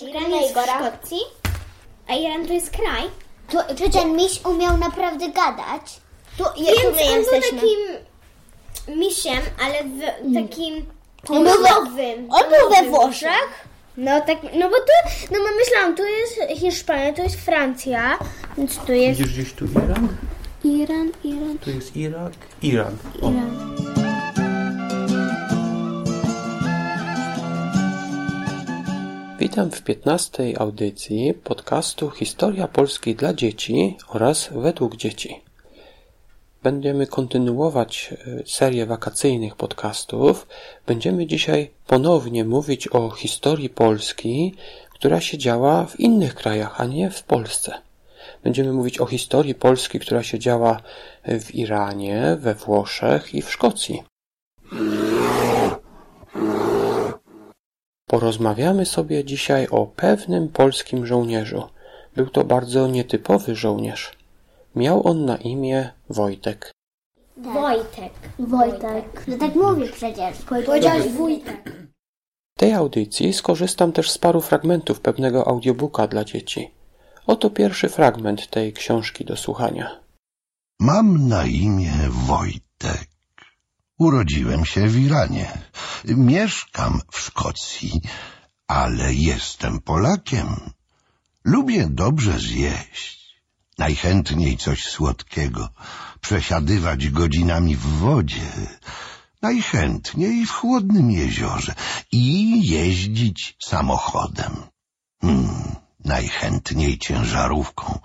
Iran jest w Szkocji, a Iran to jest kraj. To, czy ten miś umiał naprawdę gadać? Tu, Więc on był takim misiem, ale w, takim On był nowym. On był we Włoszech? No tak, no bo tu, no bo myślałam, tu jest Hiszpania, tu jest Francja, więc tu jest Widzisz gdzieś tu Iran? Iran, Iran, Tu jest Irak, Iran. O. Iran. Witam w 15. audycji podcastu Historia Polski dla dzieci oraz według dzieci. Będziemy kontynuować e, serię wakacyjnych podcastów. Będziemy dzisiaj ponownie mówić o historii Polski, która się działa w innych krajach, a nie w Polsce. Będziemy mówić o historii Polski, która się działa w Iranie, we Włoszech i w Szkocji. Porozmawiamy sobie dzisiaj o pewnym polskim żołnierzu. Był to bardzo nietypowy żołnierz. Miał on na imię Wojtek. Wojtek. Wojtek. No tak mówię przecież. Powiedziałeś wujtek. W tej audycji skorzystam też z paru fragmentów pewnego audiobooka dla dzieci. Oto pierwszy fragment tej książki do słuchania. Mam na imię Wojtek. Urodziłem się w Iranie. Mieszkam w Szkocji, ale jestem Polakiem. Lubię dobrze zjeść. Najchętniej coś słodkiego. Przesiadywać godzinami w wodzie. Najchętniej w chłodnym jeziorze. I jeździć samochodem. Hmm, najchętniej ciężarówką.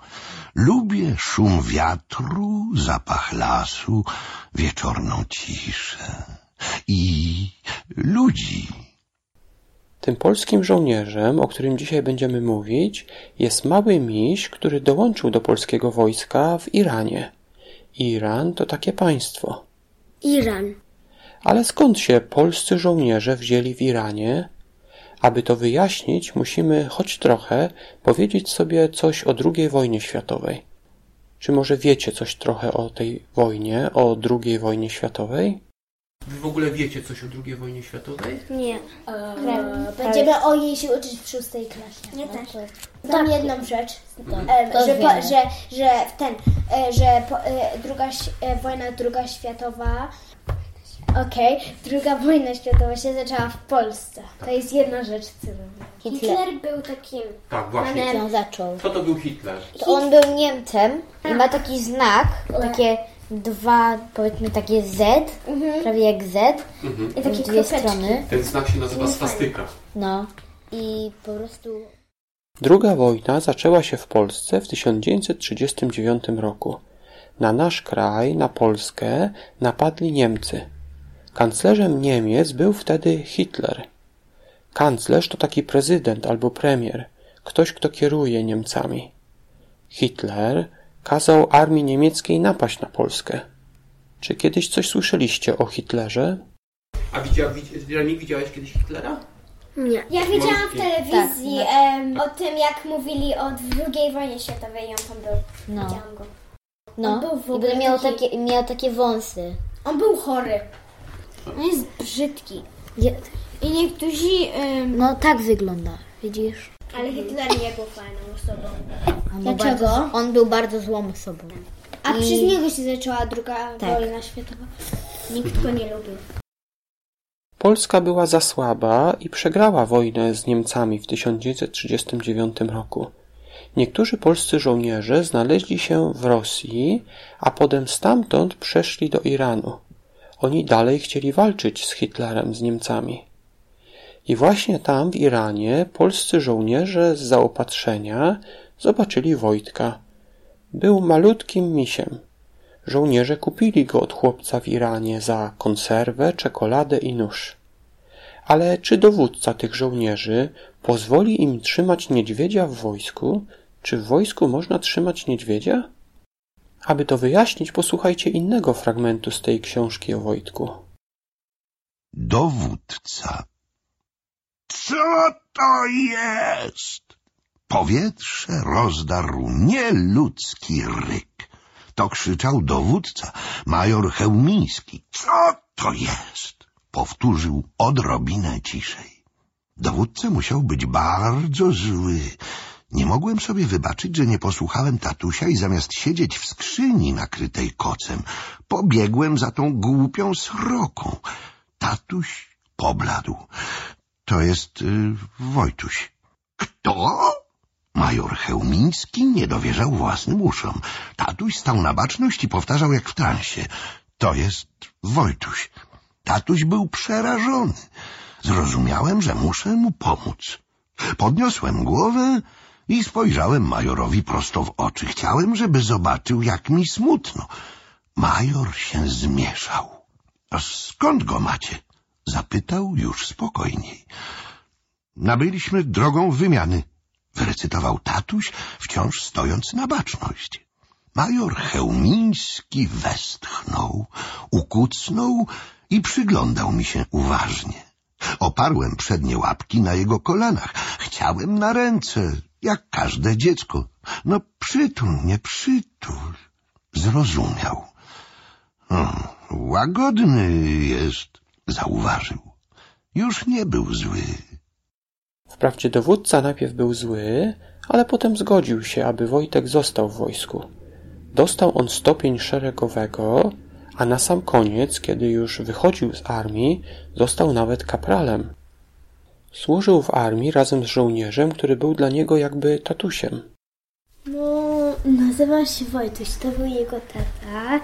Lubię szum wiatru, zapach lasu, wieczorną ciszę i ludzi. Tym polskim żołnierzem, o którym dzisiaj będziemy mówić, jest mały miś, który dołączył do polskiego wojska w Iranie. Iran to takie państwo. Iran. Ale skąd się polscy żołnierze wzięli w Iranie? Aby to wyjaśnić, musimy choć trochę powiedzieć sobie coś o II wojnie światowej. Czy może wiecie coś trochę o tej wojnie, o II wojnie światowej? Wy w ogóle wiecie coś o II wojnie światowej? Nie. Będziemy o niej się uczyć w szóstej klasie. Nie też. Tam jedną rzecz, Em, to że, po, że, że ten, e, że po, e, druga, e, wojna druga światowa, okej, druga wojna światowa się zaczęła w Polsce. To jest jedna rzecz, co wiem. Hitler. był takim Tak, panem, ją zaczął. Kto to był Hitler? To on był Niemcem i ma taki znak, takie dwa, powiedzmy takie Z, prawie jak Z, i takie dwie kropeczki. strony. Ten znak się nazywa swastyka. No. I po prostu Druga wojna zaczęła się w Polsce w 1939 roku. Na nasz kraj, na Polskę, napadli Niemcy. Kanclerzem Niemiec był wtedy Hitler. Kanclerz to taki prezydent albo premier, ktoś, kto kieruje Niemcami. Hitler kazał armii niemieckiej napaść na Polskę. Czy kiedyś coś słyszeliście o Hitlerze? A widział, Remi, widziałeś kiedyś Hitlera? Nie. Ja widziałam w telewizji Tak, em, o tym, jak mówili o II wojnie światowej i on tam był. No. Widziałam go. no. On był w I ogóle miał taki- takie, miał takie wąsy. On był chory. On jest brzydki. I niektórzy... em, No tak wygląda, widzisz? ale Hitler nie był fajną osobą. On był Dlaczego? Bardzo, on był bardzo złą osobą. A przez niego się zaczęła druga Tak. wojna światowa. Nikt go nie lubił. Polska była za słaba i przegrała wojnę z Niemcami w 1939 roku. Niektórzy polscy żołnierze znaleźli się w Rosji, a potem stamtąd przeszli do Iranu. Oni dalej chcieli walczyć z Hitlerem, z Niemcami. I właśnie tam w Iranie polscy żołnierze z zaopatrzenia zobaczyli Wojtka. Był malutkim misiem. Żołnierze kupili go od chłopca w Iranie za konserwę, czekoladę i nóż. Ale czy dowódca tych żołnierzy pozwoli im trzymać niedźwiedzia w wojsku? Czy w wojsku można trzymać niedźwiedzia? Aby to wyjaśnić, posłuchajcie innego fragmentu z tej książki o Wojtku. Dowódca. Co to jest? Powietrze rozdarł nieludzki ryk. To krzyczał dowódca, major Chełmiński. Co to jest? Powtórzył odrobinę ciszej. Dowódca musiał być bardzo zły. Nie mogłem sobie wybaczyć, że nie posłuchałem tatusia i zamiast siedzieć w skrzyni nakrytej kocem, pobiegłem za tą głupią sroką. Tatuś pobladł. To jest y, Wojtuś. Kto? Major Chełmiński nie dowierzał własnym uszom. Tatuś stał na baczność i powtarzał jak w transie. To jest Wojtuś. Tatuś był przerażony. Zrozumiałem, że muszę mu pomóc. Podniosłem głowę i spojrzałem majorowi prosto w oczy. Chciałem, żeby zobaczył, jak mi smutno. Major się zmieszał. — A skąd go macie? — zapytał już spokojniej. — Nabyliśmy drogą wymiany — wyrecytował tatuś, wciąż stojąc na baczność. Major Chełmiński westchnął, ukucnął i przyglądał mi się uważnie. Oparłem przednie łapki na jego kolanach. Chciałem na ręce, jak każde dziecko. No przytul mnie, przytul. Zrozumiał. O, łagodny jest, zauważył. Już nie był zły. Wprawdzie dowódca najpierw był zły, ale potem zgodził się, aby Wojtek został w wojsku. Dostał on stopień szeregowego, a na sam koniec, kiedy już wychodził z armii, został nawet kapralem. Służył w armii razem z żołnierzem, który był dla niego jakby tatusiem. No, nazywa się Wojtuś, to był jego tata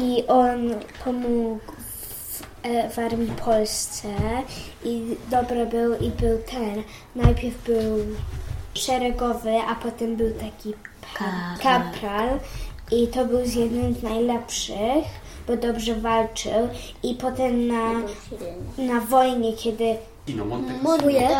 i on pomógł w, e, w armii Polsce i dobry był i był ten. Najpierw był szeregowy, a potem był taki ka- kapral i to był jeden z najlepszych, bo dobrze walczył i potem na, na wojnie, kiedy Wujek,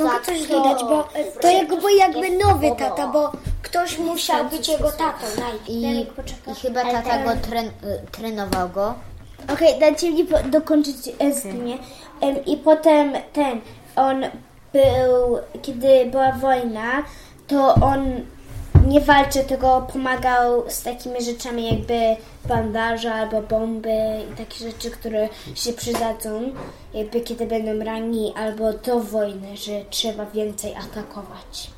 no, mogę coś dodać, bo to jakby jakby nowy tata, bo ktoś musiał być jego tatą najpierw. I, i chyba tata go tren, trenował go. Okej, dajcie mi po- dokończyć zdanie. Em, I potem ten, on był, kiedy była wojna, to on nie walczył, tylko pomagał z takimi rzeczami jakby bandaże albo bomby i takie rzeczy, które się przydadzą, jakby kiedy będą ranni albo do wojny, że trzeba więcej atakować.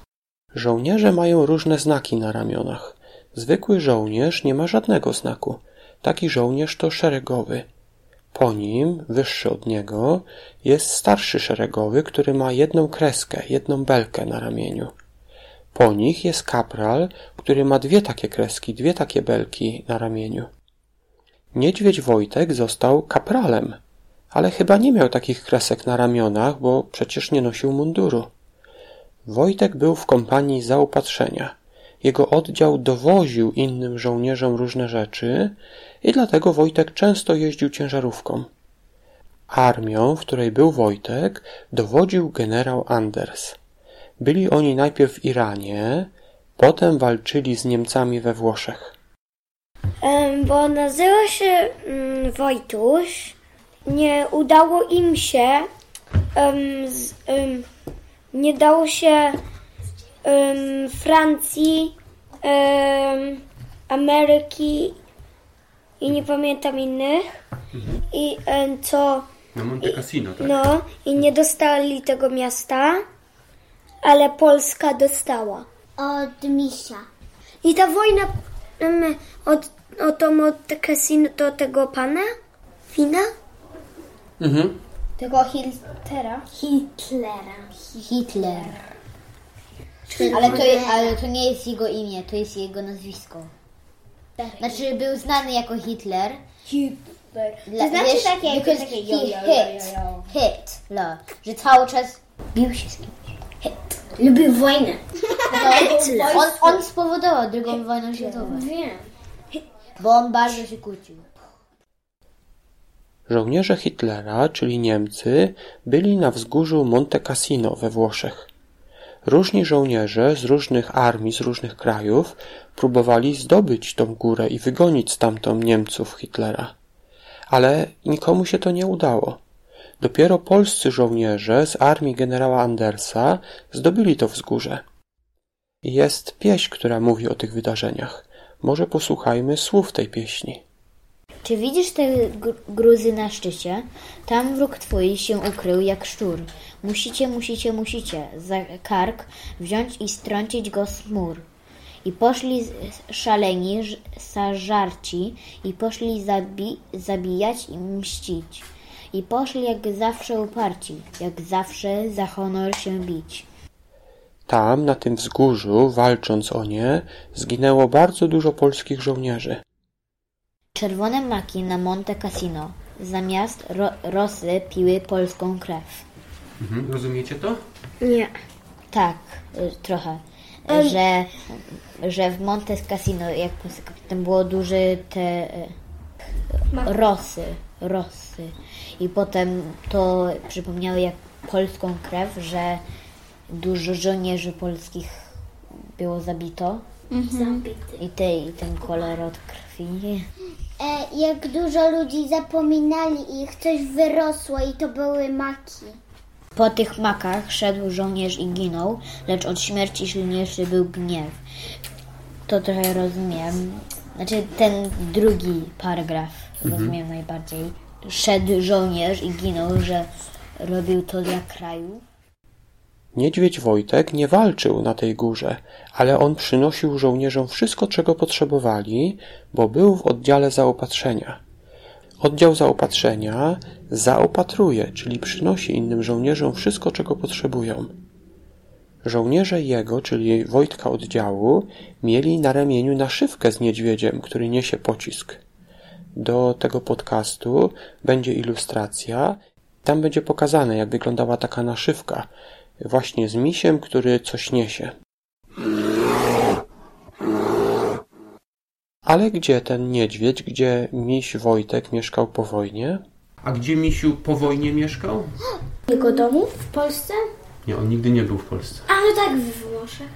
Żołnierze mają różne znaki na ramionach. Zwykły żołnierz nie ma żadnego znaku. Taki żołnierz to szeregowy. Po nim, wyższy od niego, jest starszy szeregowy, który ma jedną kreskę, jedną belkę na ramieniu. Po nich jest kapral, który ma dwie takie kreski, dwie takie belki na ramieniu. Niedźwiedź Wojtek został kapralem, ale chyba nie miał takich kresek na ramionach, bo przecież nie nosił munduru. Wojtek był w kompanii zaopatrzenia. Jego oddział dowoził innym żołnierzom różne rzeczy i dlatego Wojtek często jeździł ciężarówką. Armią, w której był Wojtek, dowodził generał Anders. Byli oni najpierw w Iranie, potem walczyli z Niemcami we Włoszech. Em, bo nazywa się mm, Wojtuś. Nie udało im się, nie dało się Francji, Ameryki i nie pamiętam innych. I em, co Na Monte Cassino, tak? No, i nie dostali tego miasta, ale Polska dostała. Od misia. I ta wojna em, od, o to Monte Cassino do tego pana? Fina? Mhm. Tego Hiltera. Hitlera. Hitler. Ale to, ale to nie jest jego imię, to jest jego nazwisko. Znaczy był znany jako Hitler. Hitler. Dla, To znaczy wiesz, takie, takie yo, hit, że cały czas bił się z kimś. Lubił wojnę. On, on spowodował drugą wojnę światową, Wiem. bo on bardzo się kłócił. Żołnierze Hitlera, czyli Niemcy, byli na wzgórzu Monte Cassino we Włoszech. Różni żołnierze z różnych armii, z różnych krajów próbowali zdobyć tą górę i wygonić stamtąd Niemców Hitlera. Ale nikomu się to nie udało. Dopiero polscy żołnierze z armii generała Andersa zdobyli to wzgórze. Jest pieśń, która mówi o tych wydarzeniach. Może posłuchajmy słów tej pieśni. Czy widzisz te gr- gruzy na szczycie? Tam wróg twój się ukrył jak szczur. Musicie, musicie, musicie za kark wziąć i strącić go z mur. I poszli szaleni zażarci i poszli zabi zabijać i mścić. I poszli jak zawsze uparci, jak zawsze za honor się bić. Tam, na tym wzgórzu, walcząc o nie, zginęło bardzo dużo polskich żołnierzy. Czerwone maki na Monte Cassino zamiast ro rosy piły polską krew. Mhm, rozumiecie to? Nie. Tak, y, trochę. Że, że w Monte Cassino, jak tam było duże te y, rosy, rosy. I potem to przypomniało jak polską krew, że dużo żołnierzy polskich było zabito. I, te, I ten kolor od krwi. E, jak dużo ludzi zapominali ich, coś wyrosło i to były maki. Po tych makach szedł żołnierz i ginął, lecz od śmierci silniejszy był gniew. To trochę rozumiem. Znaczy ten drugi paragraf rozumiem najbardziej. Szedł żołnierz i ginął, że robił to dla kraju. Niedźwiedź Wojtek nie walczył na tej górze, ale on przynosił żołnierzom wszystko, czego potrzebowali, bo był w oddziale zaopatrzenia. Oddział zaopatrzenia zaopatruje, czyli przynosi innym żołnierzom wszystko, czego potrzebują. Żołnierze jego, czyli Wojtka oddziału, mieli na ramieniu naszywkę z niedźwiedziem, który niesie pocisk. Do tego podcastu będzie ilustracja. Tam będzie pokazane, jak wyglądała taka naszywka, właśnie z misiem, który coś niesie. Ale gdzie ten niedźwiedź, gdzie miś Wojtek mieszkał po wojnie? A gdzie misiu po wojnie mieszkał? Jego domu w Polsce? Nie, on nigdy nie był w Polsce. A no tak, w Włoszech.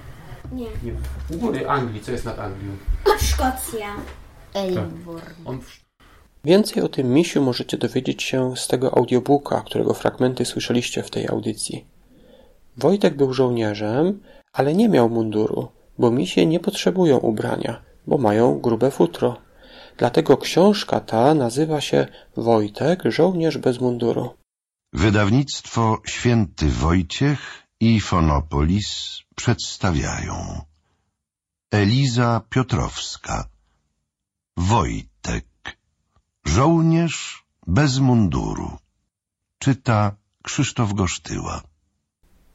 Nie. Nie. U góry Anglii, co jest nad Anglią? Szkocja. Edinburgh. On Więcej o tym misiu możecie dowiedzieć się z tego audiobooka, którego fragmenty słyszeliście w tej audycji. Wojtek był żołnierzem, ale nie miał munduru, bo misie nie potrzebują ubrania, bo mają grube futro. Dlatego książka ta nazywa się Wojtek, żołnierz bez munduru. Wydawnictwo Święty Wojciech i Fonopolis przedstawiają Eliza Piotrowska Wojtek Żołnierz bez munduru Czyta Krzysztof Gosztyła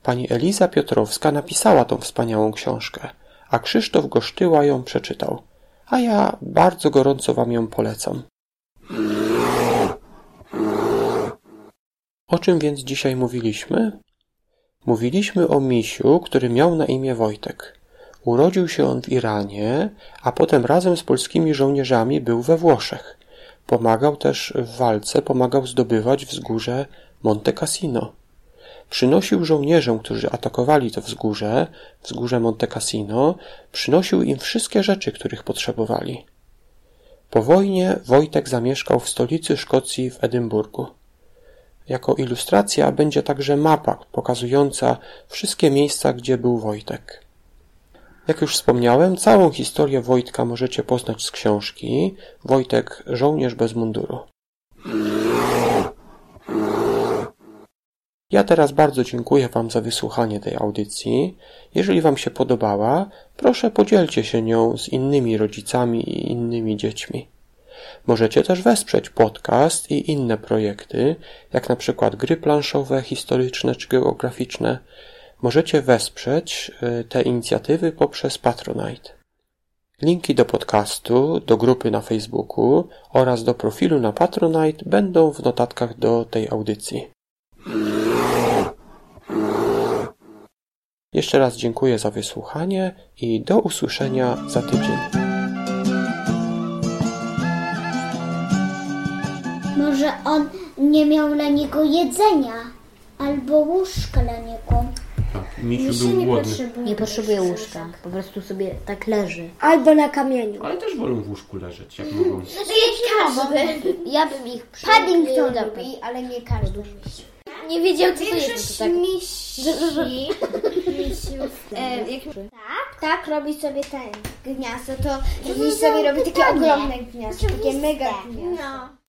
Pani Eliza Piotrowska napisała tą wspaniałą książkę, a Krzysztof Gosztyła ją przeczytał, a ja bardzo gorąco wam ją polecam. O czym więc dzisiaj mówiliśmy? Mówiliśmy o misiu, który miał na imię Wojtek. Urodził się on w Iranie, a potem razem z polskimi żołnierzami był we Włoszech. Pomagał też w walce, pomagał zdobywać wzgórze Monte Cassino. Przynosił żołnierzom, którzy atakowali to wzgórze, wzgórze Monte Cassino, przynosił im wszystkie rzeczy, których potrzebowali. Po wojnie Wojtek zamieszkał w stolicy Szkocji w Edynburgu. Jako ilustracja będzie także mapa pokazująca wszystkie miejsca, gdzie był Wojtek. Jak już wspomniałem, całą historię Wojtka możecie poznać z książki Wojtek Żołnierz bez munduru. Ja teraz bardzo dziękuję Wam za wysłuchanie tej audycji. Jeżeli Wam się podobała, proszę podzielcie się nią z innymi rodzicami i innymi dziećmi. Możecie też wesprzeć podcast i inne projekty, jak na przykład gry planszowe, historyczne czy geograficzne. Możecie wesprzeć y, te inicjatywy poprzez Patronite. Linki do podcastu, do grupy na Facebooku oraz do profilu na Patronite będą w notatkach do tej audycji. Jeszcze raz dziękuję za wysłuchanie i do usłyszenia za tydzień. Może on nie miał dla niego jedzenia albo łóżka dla niego. Misiu był głodny, Nie potrzebuje łóżka, po prostu sobie tak leży. Albo na kamieniu. ale też wolą w łóżku leżeć, jak mogą. Każdy. Ja bym ich Paddington lubi, ale nie każdy. Nie wiedział, co to jest. To tak. Misi. Misiów. E, Tak, ptak robi sobie ten gniazdo, to gdzieś sobie robi takie ogromne gniazdo, takie mega gniazdo. No.